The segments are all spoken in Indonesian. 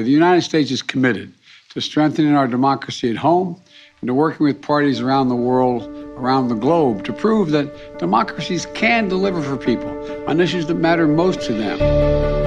The United States is committed to strengthening our democracy at home and to working with parties around the world, around the globe, to prove that democracies can deliver for people on issues that matter most to them.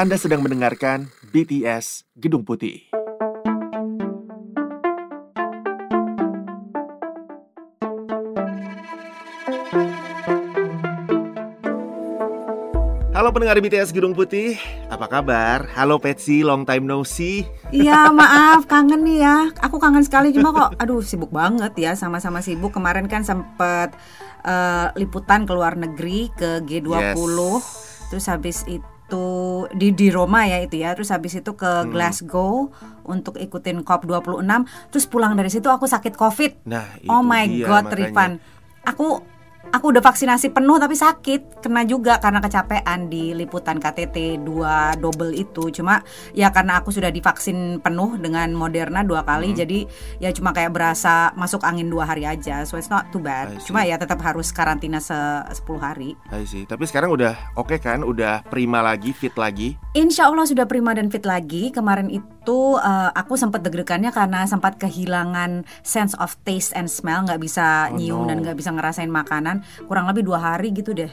Anda sedang mendengarkan BTS Gedung Putih. Halo pendengar BTS Gedung Putih, apa kabar? Halo Petsy, long time no see. Iya maaf kangen nih ya Aku kangen sekali cuma kok Aduh sibuk banget ya Sama-sama sibuk Kemarin kan sempet uh, Liputan ke luar negeri Ke G20 Yes. Terus habis itu di di Roma ya itu ya. Terus habis itu ke Hmm. Glasgow untuk ikutin COP26. Terus pulang dari situ aku sakit COVID. Nah, itu oh my dia god, makanya. Rifan. Aku aku udah vaksinasi penuh tapi sakit. Kena juga karena kecapean di liputan KTT 2 double itu. Cuma ya karena aku sudah divaksin penuh dengan Moderna dua Hmm. kali jadi ya cuma kayak berasa masuk angin dua hari aja. So it's not too bad. Cuma ya tetap harus karantina se 10 hari. I see. Tapi sekarang udah oke kan? Udah prima lagi, fit lagi. Insya Allah sudah prima dan fit lagi. Kemarin itu eh, aku sempat deg-degannya karena sempat kehilangan sense of taste and smell, nggak bisa Oh, nyium no. dan nggak bisa ngerasain makanan. Kurang lebih dua hari gitu deh.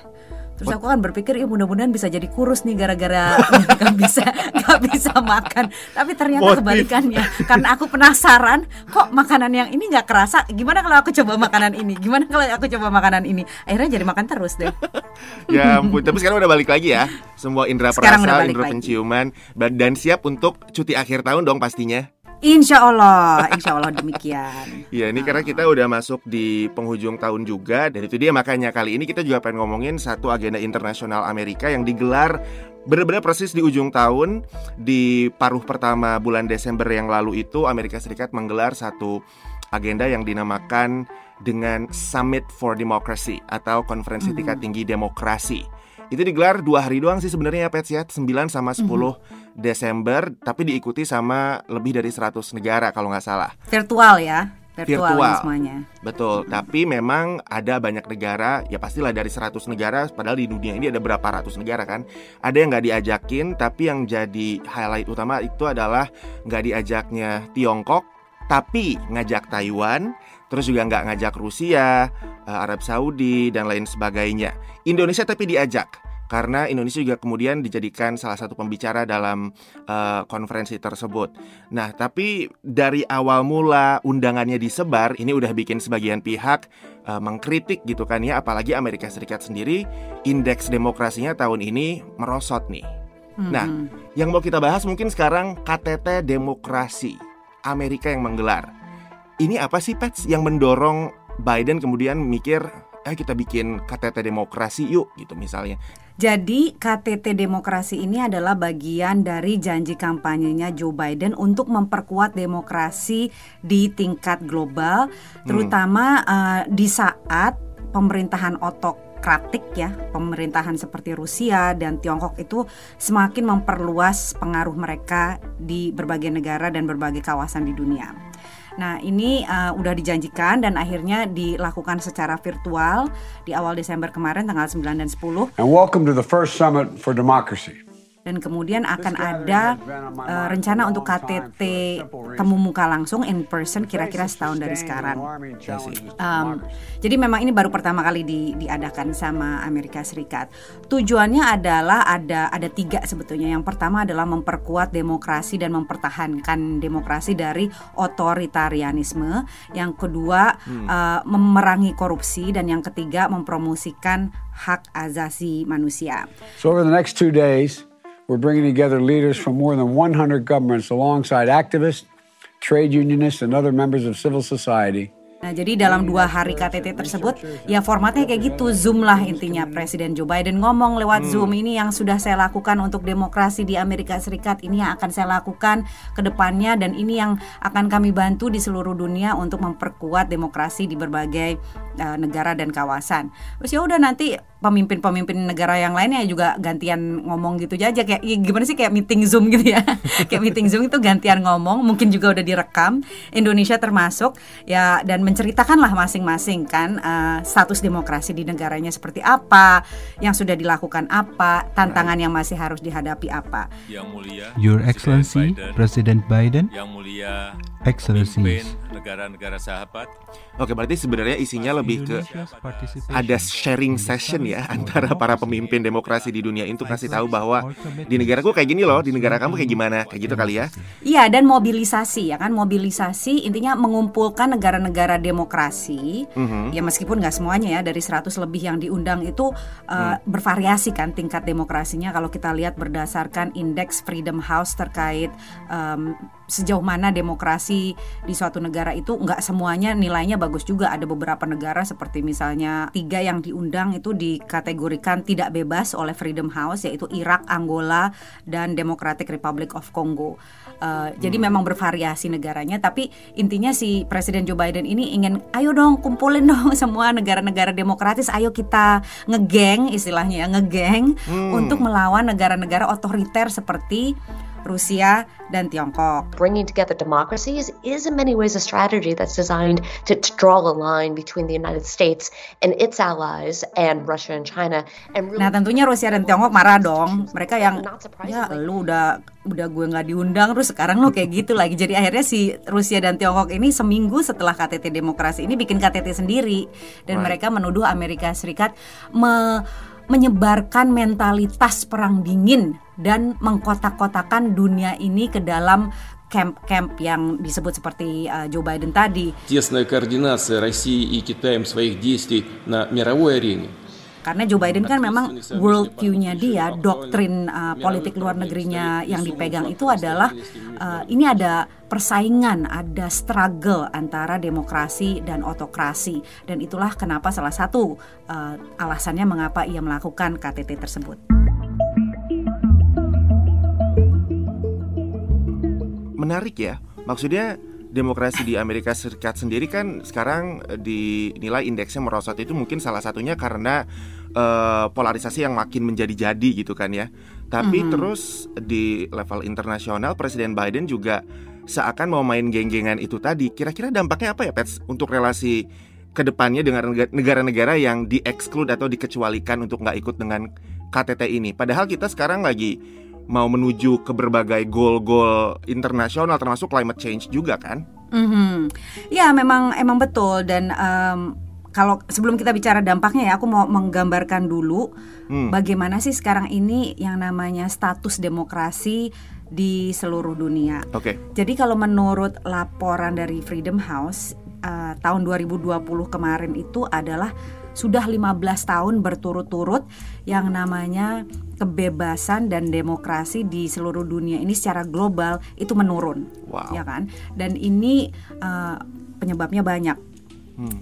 Terus aku kan berpikir, ya mudah-mudahan bisa jadi kurus nih gara-gara nggak bisa nggak bisa makan. Tapi ternyata Motif. kebalikannya, karena aku penasaran, kok makanan yang ini nggak kerasa. Gimana kalau aku coba makanan ini? Gimana kalau aku coba makanan ini? Akhirnya jadi makan terus deh. Ya ampun, tapi sekarang udah balik lagi ya. Semua indera Sekarang perasa, indera lagi. penciuman dan siap untuk cuti akhir tahun dong pastinya. Insya Allah, insya Allah demikian. Iya, ini karena kita udah masuk di penghujung tahun juga dan itu dia makanya kali ini kita juga pengen ngomongin satu agenda internasional Amerika yang digelar benar-benar persis di ujung tahun di paruh pertama bulan Desember yang lalu itu Amerika Serikat menggelar satu agenda yang dinamakan dengan Summit for Democracy atau konferensi tingkat tinggi demokrasi. Itu digelar dua hari doang sih sebenarnya ya Pets ya 9 sama 10 Desember tapi diikuti sama lebih dari 100 negara kalau nggak salah. Virtual ya, virtual, Virtual. semuanya. Betul, tapi memang ada banyak negara, ya pastilah dari 100 negara, padahal di dunia ini ada berapa ratus negara kan Ada yang nggak diajakin, tapi yang jadi highlight utama itu adalah nggak diajaknya Tiongkok, tapi ngajak Taiwan, terus juga nggak ngajak Rusia, eh, Arab Saudi, dan lain sebagainya Indonesia tapi diajak, karena Indonesia juga kemudian dijadikan salah satu pembicara dalam eh, konferensi tersebut Nah, tapi dari awal mula undangannya disebar, ini udah bikin sebagian pihak eh, mengkritik gitu kan ya, apalagi Amerika Serikat sendiri indeks demokrasinya tahun ini merosot nih. Nah, Mhm. yang mau kita bahas mungkin sekarang KTT Demokrasi Amerika yang menggelar. Ini apa sih Pets yang mendorong Biden kemudian mikir, eh kita bikin KTT Demokrasi yuk gitu misalnya. Jadi KTT Demokrasi ini adalah bagian dari janji kampanyenya Joe Biden untuk memperkuat demokrasi di tingkat global, terutama eh, di saat pemerintahan otokratik ya, pemerintahan seperti Rusia dan Tiongkok itu semakin memperluas pengaruh mereka di berbagai negara dan berbagai kawasan di dunia. Nah, ini uh, udah dijanjikan dan akhirnya dilakukan secara virtual di awal Desember kemarin tanggal 9 dan 10 And welcome to the first summit for democracy. Dan kemudian akan ada uh, rencana untuk KTT temu muka langsung in person kira-kira setahun dari sekarang. Um, jadi memang ini baru pertama kali di, diadakan sama Amerika Serikat. Tujuannya adalah ada ada tiga sebetulnya. Yang pertama adalah memperkuat demokrasi dan mempertahankan demokrasi dari otoritarianisme. Yang kedua uh, memerangi korupsi dan yang ketiga mempromosikan hak asasi manusia. So, over the next two days, we're bringing together leaders from more than 100 governments alongside activists, trade unionists, and other members of civil society Nah, jadi dalam dua hari KTT tersebut, ya formatnya kayak gitu, Zoom lah intinya. Presiden Joe Biden ngomong lewat Zoom ini yang sudah saya lakukan untuk demokrasi di Amerika Serikat, ini yang akan saya lakukan ke depannya dan ini yang akan kami bantu di seluruh dunia untuk memperkuat demokrasi di berbagai uh, negara dan kawasan. Terus ya udah nanti pemimpin-pemimpin negara yang lainnya juga gantian ngomong gitu aja kayak ya gimana sih kayak meeting Zoom gitu ya. kayak meeting Zoom itu gantian ngomong, mungkin juga udah direkam. Indonesia termasuk ya dan menceritakanlah masing-masing kan uh, status demokrasi di negaranya seperti apa, yang sudah dilakukan apa, tantangan yang masih harus dihadapi apa. Yang mulia Your Excellency President Biden, yang mulia Excellencies. Negara-negara sahabat? Oke, berarti sebenarnya isinya lebih ke ada sharing session ya antara para pemimpin demokrasi di dunia itu kasih tahu bahwa di negaraku kayak gini loh, di negara kamu kayak gimana, kayak gitu kali ya. Iya dan mobilisasi ya kan? Mobilisasi intinya mengumpulkan negara-negara demokrasi. Mhm. ya meskipun nggak semuanya ya dari 100 lebih yang diundang itu uh, bervariasi kan tingkat demokrasinya. Kalau kita lihat berdasarkan indeks Freedom House terkait um, sejauh mana demokrasi di suatu negara itu nggak semuanya nilainya bagus juga. Ada beberapa negara seperti misalnya tiga yang diundang itu dikategorikan tidak bebas oleh Freedom House yaitu Irak, Angola dan Democratic Republic of Congo. Uh, Jadi memang bervariasi negaranya, tapi intinya si Presiden Joe Biden ini ingin, ayo dong kumpulin dong semua negara-negara demokratis, ayo kita ngegeng istilahnya ya ngegeng untuk melawan negara-negara otoriter seperti Rusia dan Tiongkok. bringing together democracies is in many ways a strategy that's designed to, to draw a line between the United States and its allies and Russia and China and really Nah tentunya Rusia dan Tiongkok marah dong. Mereka yang ya lu udah udah gue nggak diundang terus sekarang lo kayak gitu lagi. Jadi akhirnya si Rusia dan Tiongkok ini seminggu setelah KTT demokrasi ini bikin KTT sendiri dan Right. mereka menuduh Amerika Serikat me- menyebarkan mentalitas perang dingin dan mengkotak-kotakan dunia ini ke dalam camp-camp yang disebut seperti uh, Joe Biden tadi. Тесная координация России и Китаем своих действий на мировой арене Karena Joe Biden kan memang world view-nya dia, doktrin uh, politik luar negerinya yang dipegang itu adalah uh, ini ada persaingan, ada struggle antara demokrasi dan otokrasi dan itulah kenapa salah satu uh, alasannya mengapa ia melakukan KTT tersebut. Menarik ya. Maksudnya demokrasi di Amerika Serikat sendiri kan sekarang eh, dinilai indeksnya merosot itu mungkin salah satunya karena eh, polarisasi yang makin menjadi-jadi gitu kan ya. Tapi terus di level internasional Presiden Biden juga seakan mau main geng-gengan itu tadi. Kira-kira dampaknya apa ya Pets untuk relasi ke depannya dengan nega- negara-negara yang di-exclude atau dikecualikan untuk nggak ikut dengan KTT ini. Padahal kita sekarang lagi mau menuju ke berbagai goal-goal internasional termasuk climate change juga kan? Mhm. Ya memang emang betul dan em, kalau sebelum kita bicara dampaknya ya aku mau menggambarkan dulu Hmm. bagaimana sih sekarang ini yang namanya status demokrasi di seluruh dunia. Oke. Jadi kalau menurut laporan dari Freedom House eh, tahun 2020 kemarin itu adalah sudah 15 tahun berturut-turut yang namanya kebebasan dan demokrasi di seluruh dunia ini secara global itu menurun, Wow. ya kan? Dan ini eh, penyebabnya banyak.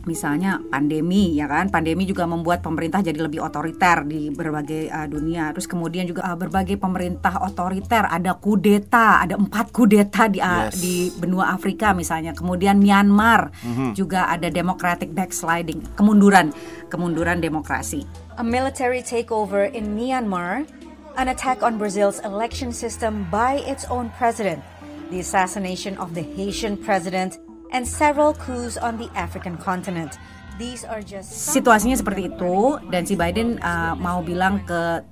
Misalnya pandemi ya kan, pandemi juga membuat pemerintah jadi lebih otoriter di berbagai uh, dunia. Terus kemudian juga uh, berbagai pemerintah otoriter, ada kudeta, ada empat kudeta di uh, Yes. di benua Afrika misalnya. Kemudian Myanmar juga ada democratic backsliding, kemunduran, kemunduran demokrasi. a military takeover in Myanmar, an attack on Brazil's election system by its own president, the assassination of the Haitian president, and several coups on the African continent. These are just Situasinya seperti itu dan si Biden uh, mau bilang ke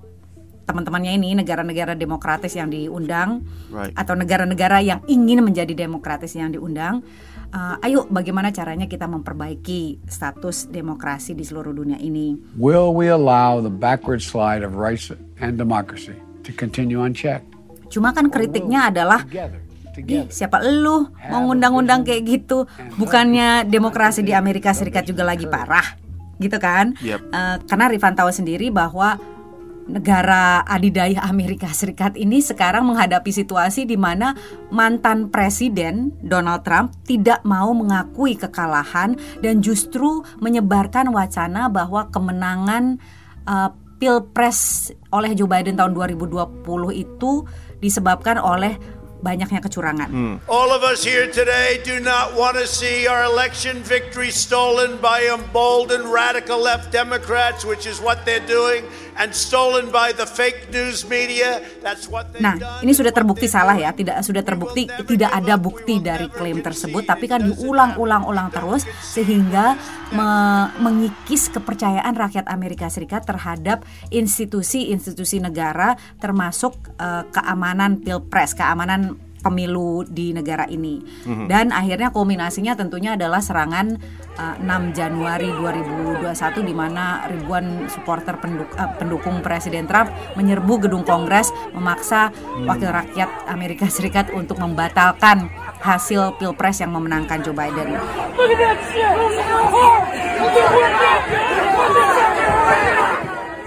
teman-temannya ini negara-negara demokratis yang diundang Right. atau negara-negara yang ingin menjadi demokratis yang diundang uh, ayo bagaimana caranya kita memperbaiki status demokrasi di seluruh dunia ini Will we allow the backward slide of rights and democracy to continue unchecked? cuma kan kritiknya adalah Ih, siapa elu mau ngundang-undang kayak gitu? Bukannya demokrasi di Amerika Serikat juga lagi parah, gitu kan? Yep. Eh, karena Rifan tahu sendiri bahwa negara adidaya Amerika Serikat ini sekarang menghadapi situasi di mana mantan presiden Donald Trump tidak mau mengakui kekalahan dan justru menyebarkan wacana bahwa kemenangan uh, Pilpres oleh Joe Biden tahun 2020 itu disebabkan oleh banyaknya kecurangan. Hmm. All of us here today do not want to see our election victory stolen by emboldened radical left Democrats, which is what they're doing, and stolen by the fake news media. That's what they've Nah, done. ini sudah terbukti salah ya, tidak sudah terbukti tidak ada bukti dari klaim tersebut, tapi kan diulang-ulang-ulang terus sehingga me- mengikis kepercayaan rakyat Amerika Serikat terhadap institusi-institusi negara termasuk eh, keamanan pilpres, keamanan pemilu di negara ini. Dan akhirnya kulminasinya tentunya adalah serangan eh, 6 Januari 2021 di mana ribuan supporter penduk- eh, pendukung Presiden Trump menyerbu gedung Kongres memaksa wakil rakyat Amerika Serikat untuk membatalkan hasil Pilpres yang memenangkan Joe Biden.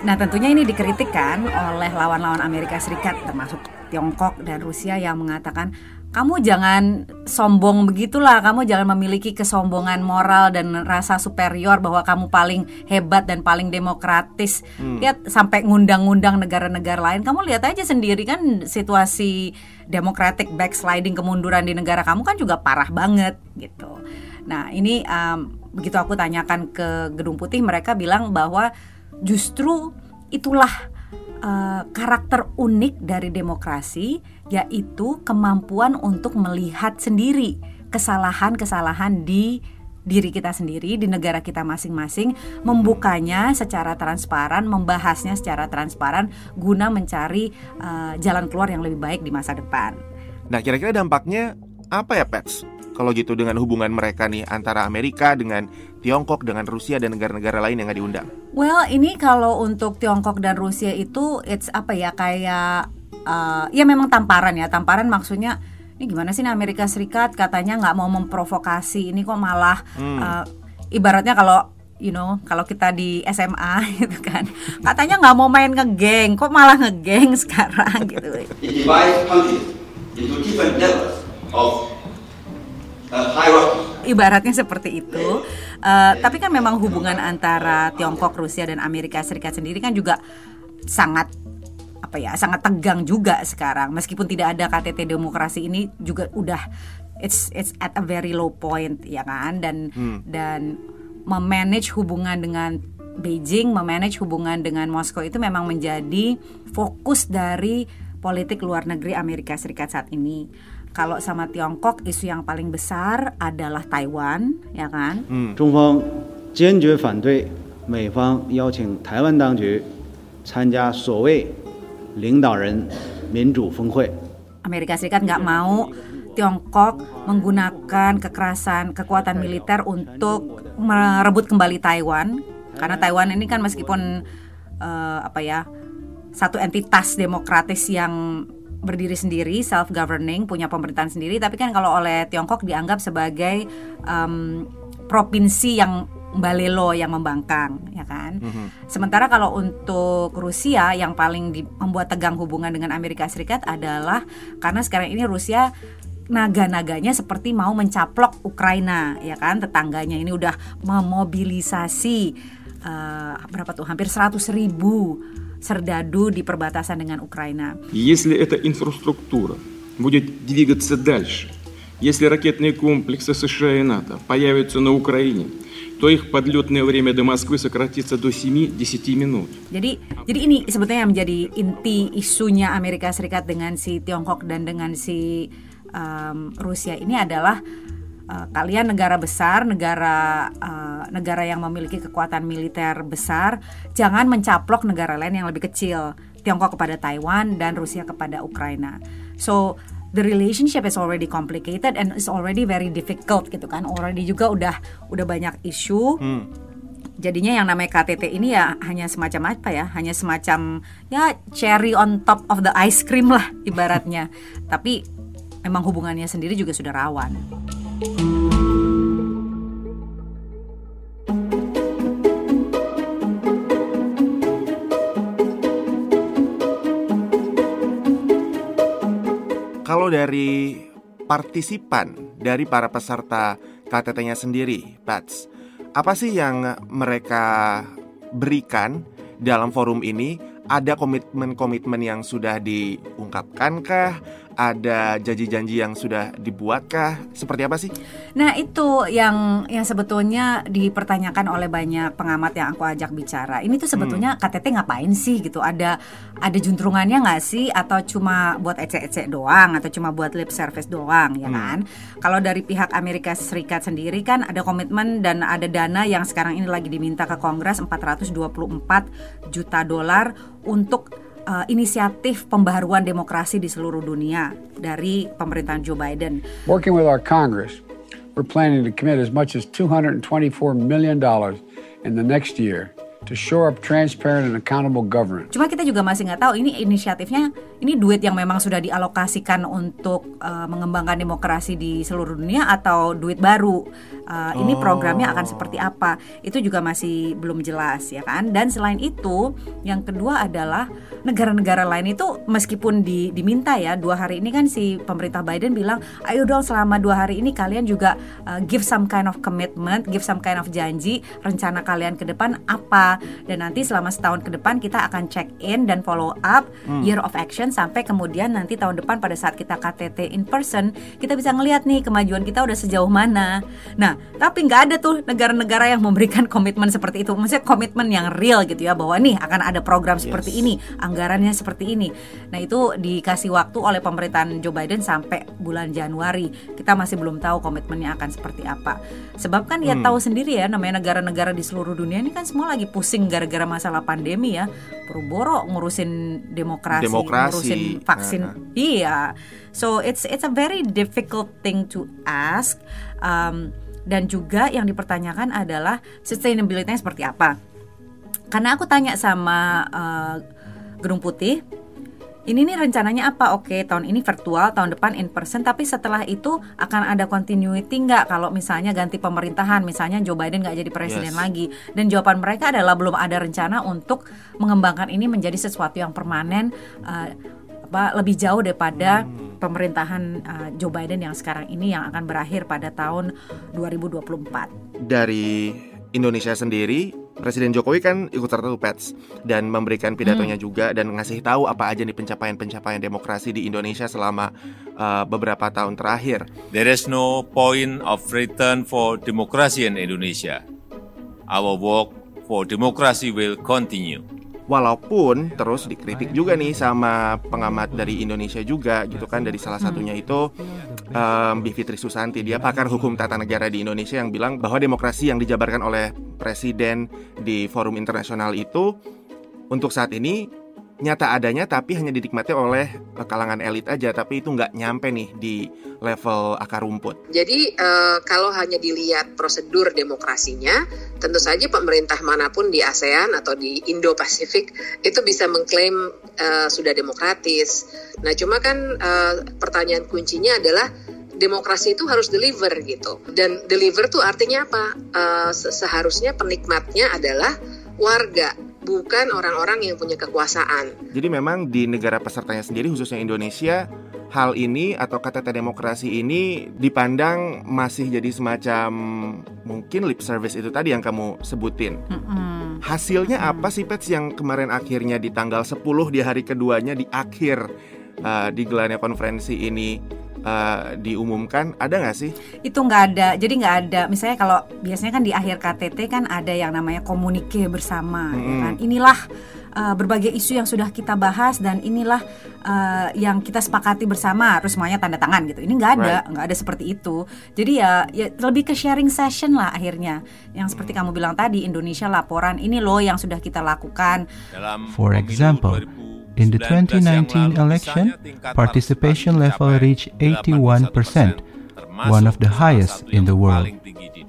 Nah tentunya ini dikritik kan oleh lawan-lawan Amerika Serikat termasuk Tiongkok dan Rusia yang mengatakan kamu jangan sombong begitulah, kamu jangan memiliki kesombongan moral dan rasa superior bahwa kamu paling hebat dan paling demokratis. Lihat sampai ngundang-ngundang negara-negara lain, kamu lihat aja sendiri kan situasi democratic backsliding kemunduran di negara kamu kan juga parah banget gitu. Nah ini um, begitu aku tanyakan ke Gedung Putih, mereka bilang bahwa justru itulah uh, karakter unik dari demokrasi yaitu kemampuan untuk melihat sendiri kesalahan-kesalahan di diri kita sendiri di negara kita masing-masing membukanya secara transparan membahasnya secara transparan guna mencari uh, jalan keluar yang lebih baik di masa depan. Nah, kira-kira dampaknya apa ya, Pets? Kalau gitu dengan hubungan mereka nih antara Amerika dengan Tiongkok dengan Rusia dan negara-negara lain yang nggak diundang. Well, ini kalau untuk Tiongkok dan Rusia itu it's apa ya kayak uh, ya memang tamparan ya. Tamparan maksudnya ini gimana sih nih Amerika Serikat katanya nggak mau memprovokasi ini kok malah uh, ibaratnya kalau you know kalau kita di SMA gitu kan katanya nggak mau main ngegeng kok malah ngegeng sekarang gitu It divides countries into different levels of hierarchy. Ibaratnya seperti itu. Eh, tapi kan memang hubungan antara Tiongkok, Rusia dan Amerika Serikat sendiri kan juga sangat apa ya, sangat tegang juga sekarang. Meskipun tidak ada KTT demokrasi ini juga udah it's it's at a very low point ya kan dan dan memanage hubungan dengan Beijing, memanage hubungan dengan Moskow itu memang menjadi fokus dari politik luar negeri Amerika Serikat saat ini. Kalau sama Tiongkok isu yang paling besar adalah Taiwan, ya kan? 中方坚决反对美方邀请台湾当局参加所谓领导人民主峰会。 Amerika Serikat nggak mau Tiongkok menggunakan kekerasan kekuatan militer untuk merebut kembali Taiwan karena Taiwan ini kan meskipun eh, apa ya satu entitas demokratis yang berdiri sendiri self governing punya pemerintahan sendiri. Tapi kan kalau oleh Tiongkok dianggap sebagai em, provinsi yang balelo yang membangkang ya kan? Sementara kalau untuk Rusia yang paling di- membuat tegang hubungan dengan Amerika Serikat adalah karena sekarang ini Rusia naga-naganya seperti mau mencaplok Ukraina ya kan? Tetangganya ini udah memobilisasi eh, berapa tuh? Hampir 100 ribu serdadu di perbatasan dengan Ukraina Если эта инфраструктура будет двигаться дальше, если ракетные комплексы США и НАТО появятся на Украине, то их подлетное время до Москвы сократится до 7-10 минут. Jadi jadi ini sebetulnya yang menjadi inti isunya Amerika Serikat dengan si Tiongkok dan dengan si um, Rusia ini adalah uh, kalian negara besar, negara uh, negara yang memiliki kekuatan militer besar, jangan mencaplok negara lain yang lebih kecil. Tiongkok kepada Taiwan dan Rusia kepada Ukraina. So the relationship is already complicated and is already very difficult gitu kan. Already juga udah udah banyak isu jadinya yang namanya KTT ini ya hanya semacam apa ya hanya semacam ya cherry on top of the ice cream lah ibaratnya tapi memang hubungannya sendiri juga sudah rawan kalau dari partisipan dari para peserta KTT-nya sendiri, Pats, apa sih yang mereka berikan dalam forum ini? Ada komitmen-komitmen yang sudah diungkapkankah? Ada janji-janji yang sudah dibuatkah? Seperti apa sih? Nah itu yang yang sebetulnya dipertanyakan oleh banyak pengamat yang aku ajak bicara. Ini tuh sebetulnya hmm. KTT ngapain sih gitu? Ada ada juntrungannya nggak sih? Atau cuma buat ecek-ecek doang? Atau cuma buat lip service doang? Ya hmm. kan? Kalau dari pihak Amerika Serikat sendiri kan ada komitmen dan ada dana yang sekarang ini lagi diminta ke Kongres 424 juta dolar untuk uh, inisiatif pembaharuan demokrasi di seluruh dunia dari pemerintahan Joe Biden. Working with our Congress, we're planning to commit as much as 224 million dollars in the next year to shore up transparent and accountable government. Cuma kita juga masih nggak tahu ini inisiatifnya ini duit yang memang sudah dialokasikan untuk uh, mengembangkan demokrasi di seluruh dunia atau duit baru uh, oh. ini programnya akan seperti apa itu juga masih belum jelas ya kan dan selain itu yang kedua adalah negara-negara lain itu meskipun di, diminta ya dua hari ini kan si pemerintah Biden bilang ayo dong selama dua hari ini kalian juga uh, give some kind of commitment give some kind of janji rencana kalian ke depan apa dan nanti selama setahun ke depan kita akan check in dan follow up hmm. year of action sampai kemudian nanti tahun depan pada saat kita KTT in person kita bisa ngelihat nih kemajuan kita udah sejauh mana nah tapi nggak ada tuh negara-negara yang memberikan komitmen seperti itu. Maksudnya komitmen yang real gitu ya bahwa nih akan ada program seperti yes. ini, anggarannya seperti ini. Nah itu dikasih waktu oleh pemerintahan Joe Biden sampai bulan Januari. Kita masih belum tahu komitmennya akan seperti apa. Sebab kan ya hmm. tahu sendiri ya namanya negara-negara di seluruh dunia ini kan semua lagi pusing gara-gara masalah pandemi ya. Boro-boro ngurusin demokrasi, demokrasi. ngurusin vaksin. Uh -huh. Iya. So it's it's a very difficult thing to ask. Um, dan juga yang dipertanyakan adalah sustainability-nya seperti apa. Karena aku tanya sama uh, Gedung Putih, ini nih rencananya apa? Oke, tahun ini virtual, tahun depan in person, tapi setelah itu akan ada continuity nggak kalau misalnya ganti pemerintahan, misalnya Joe Biden nggak jadi presiden yes. lagi? Dan jawaban mereka adalah belum ada rencana untuk mengembangkan ini menjadi sesuatu yang permanen. Uh, apa lebih jauh daripada hmm. pemerintahan uh, Joe Biden yang sekarang ini yang akan berakhir pada tahun 2024. Dari Indonesia sendiri, Presiden Jokowi kan ikut serta Pets dan memberikan pidatonya hmm. juga dan ngasih tahu apa aja nih pencapaian-pencapaian demokrasi di Indonesia selama uh, beberapa tahun terakhir. There is no point of return for democracy in Indonesia. Our work for democracy will continue. Walaupun terus dikritik juga nih sama pengamat dari Indonesia juga gitu kan dari salah satunya hmm. itu um, Bivitri Susanti dia pakar hukum tata negara di Indonesia yang bilang bahwa demokrasi yang dijabarkan oleh presiden di forum internasional itu untuk saat ini nyata adanya tapi hanya dinikmati oleh kalangan elit aja tapi itu nggak nyampe nih di level akar rumput. Jadi uh, kalau hanya dilihat prosedur demokrasinya, tentu saja pemerintah mana pun di ASEAN atau di Indo-Pasifik itu bisa mengklaim uh, sudah demokratis. Nah cuma kan uh, pertanyaan kuncinya adalah demokrasi itu harus deliver gitu. Dan deliver tuh artinya apa? Uh, seharusnya penikmatnya adalah warga bukan orang-orang yang punya kekuasaan. Jadi memang di negara pesertanya sendiri khususnya Indonesia hal ini atau KTT demokrasi ini dipandang masih jadi semacam mungkin lip service itu tadi yang kamu sebutin. Mm-hmm. Hasilnya mm-hmm. apa sih Pets yang kemarin akhirnya di tanggal 10 di hari keduanya di akhir uh, digelarnya konferensi ini uh, diumumkan ada nggak sih? Itu nggak ada. Jadi nggak ada. Misalnya kalau biasanya kan di akhir KTT kan ada yang namanya komunike bersama, ya hmm. ya kan? Inilah uh, berbagai isu yang sudah kita bahas dan inilah uh, yang kita sepakati bersama harus semuanya tanda tangan gitu ini nggak ada nggak right. ada seperti itu jadi ya ya lebih ke sharing session lah akhirnya yang seperti kamu bilang tadi Indonesia laporan ini loh yang sudah kita lakukan for example In the 2019 election, participation level reached 81%, one of the highest in the world.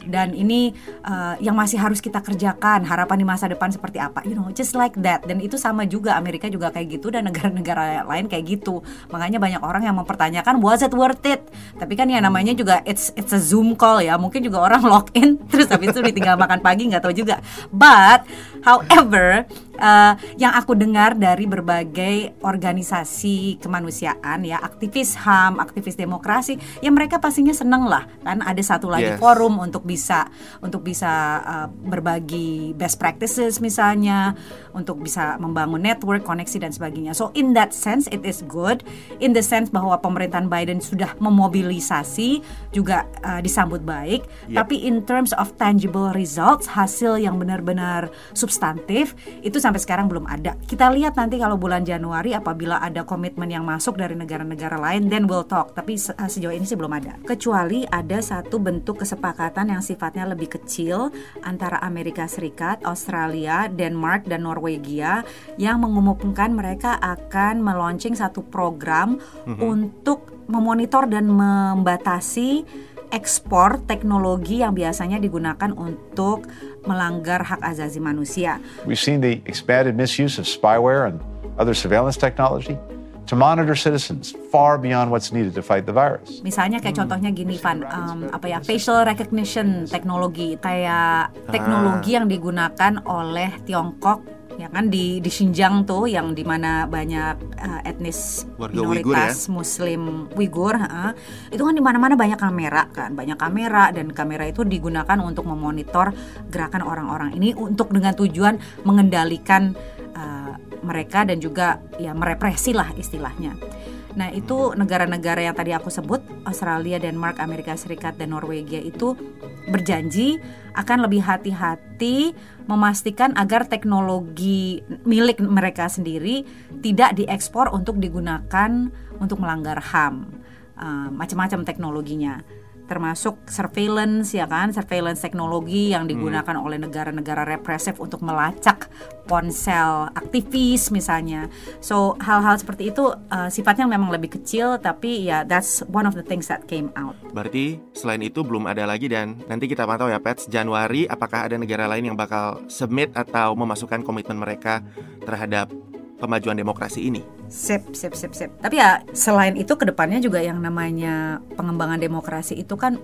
Dan ini uh, yang masih harus kita kerjakan, harapan di masa depan seperti apa, you know, just like that. Dan itu sama juga Amerika juga kayak gitu dan negara-negara lain kayak gitu. Makanya banyak orang yang mempertanyakan was it worth it? Tapi kan ya namanya juga it's it's a Zoom call ya. Mungkin juga orang log in terus habis itu ditinggal makan pagi nggak tahu juga. But however, uh, yang aku dengar dari berbagai organisasi kemanusiaan ya, aktivis HAM, aktivis demokrasi, ya mereka pastinya seneng lah kan ada satu lagi yes. forum untuk bisa untuk bisa uh, berbagi best practices misalnya, untuk bisa membangun network, koneksi dan sebagainya. So in that sense it is good in the sense bahwa pemerintahan Biden sudah memobilisasi juga uh, disambut baik, yep. tapi in terms of tangible results, hasil yang benar-benar substantif itu sampai sekarang belum ada. Kita lihat nanti kalau bulan Januari apabila ada komitmen yang masuk dari negara-negara lain, then we'll talk. Tapi se eh, sejauh ini sih belum ada. Kecuali ada satu bentuk kesepakatan yang sifatnya lebih kecil antara Amerika Serikat, Australia, Denmark, dan Norwegia yang mengumumkan mereka akan meluncing satu program mm -hmm. untuk memonitor dan membatasi ekspor teknologi yang biasanya digunakan untuk melanggar hak asasi manusia. We've seen the expanded misuse of spyware and other surveillance technology to monitor citizens far beyond what's needed to fight the virus. Misalnya kayak hmm. contohnya gini Van, um, apa ya facial recognition teknologi, kayak teknologi ah. yang digunakan oleh Tiongkok ya kan di di Xinjiang tuh yang di mana banyak uh, etnis Warga minoritas Uyghur, ya? Muslim Uighur, uh, itu kan di mana-mana banyak kamera kan, banyak kamera dan kamera itu digunakan untuk memonitor gerakan orang-orang ini untuk dengan tujuan mengendalikan uh, mereka dan juga ya merepresi lah istilahnya. Nah, itu negara-negara yang tadi aku sebut, Australia, Denmark, Amerika Serikat, dan Norwegia itu berjanji akan lebih hati-hati memastikan agar teknologi milik mereka sendiri tidak diekspor untuk digunakan untuk melanggar HAM. Uh, macam-macam teknologinya termasuk surveillance ya kan surveillance teknologi yang hmm. digunakan hmm. oleh negara-negara represif untuk melacak ponsel aktivis misalnya so hal-hal seperti itu uh, sifatnya memang lebih kecil tapi ya that's one of the things that came out berarti selain itu belum ada lagi dan nanti kita pantau ya Pets Januari apakah ada negara lain yang bakal submit atau memasukkan komitmen mereka terhadap pemajuan demokrasi ini. Sip, sip, sip, sip. Tapi ya selain itu ke depannya juga yang namanya pengembangan demokrasi itu kan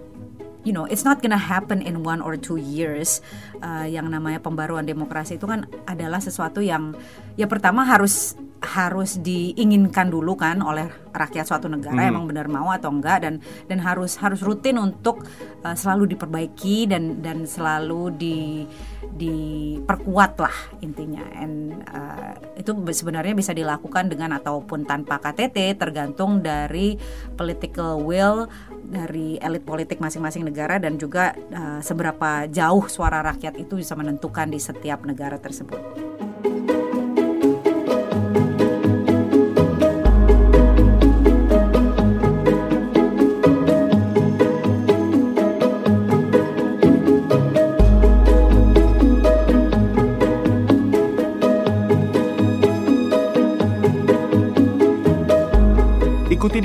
you know it's not gonna happen in one or two years uh, yang namanya pembaruan demokrasi itu kan adalah sesuatu yang ya pertama harus harus diinginkan dulu kan oleh rakyat suatu negara hmm. emang benar mau atau enggak dan dan harus harus rutin untuk uh, selalu diperbaiki dan dan selalu di diperkuat lah intinya and uh, itu sebenarnya bisa dilakukan dengan ataupun tanpa KTT tergantung dari political will dari elit politik masing-masing negara dan juga uh, seberapa jauh suara rakyat itu bisa menentukan di setiap negara tersebut.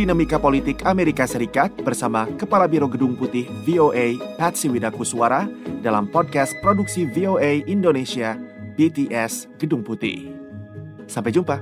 Dinamika politik Amerika Serikat bersama Kepala Biro Gedung Putih VOA Patsy Widakuswara dalam podcast produksi VOA Indonesia BTS Gedung Putih. Sampai jumpa.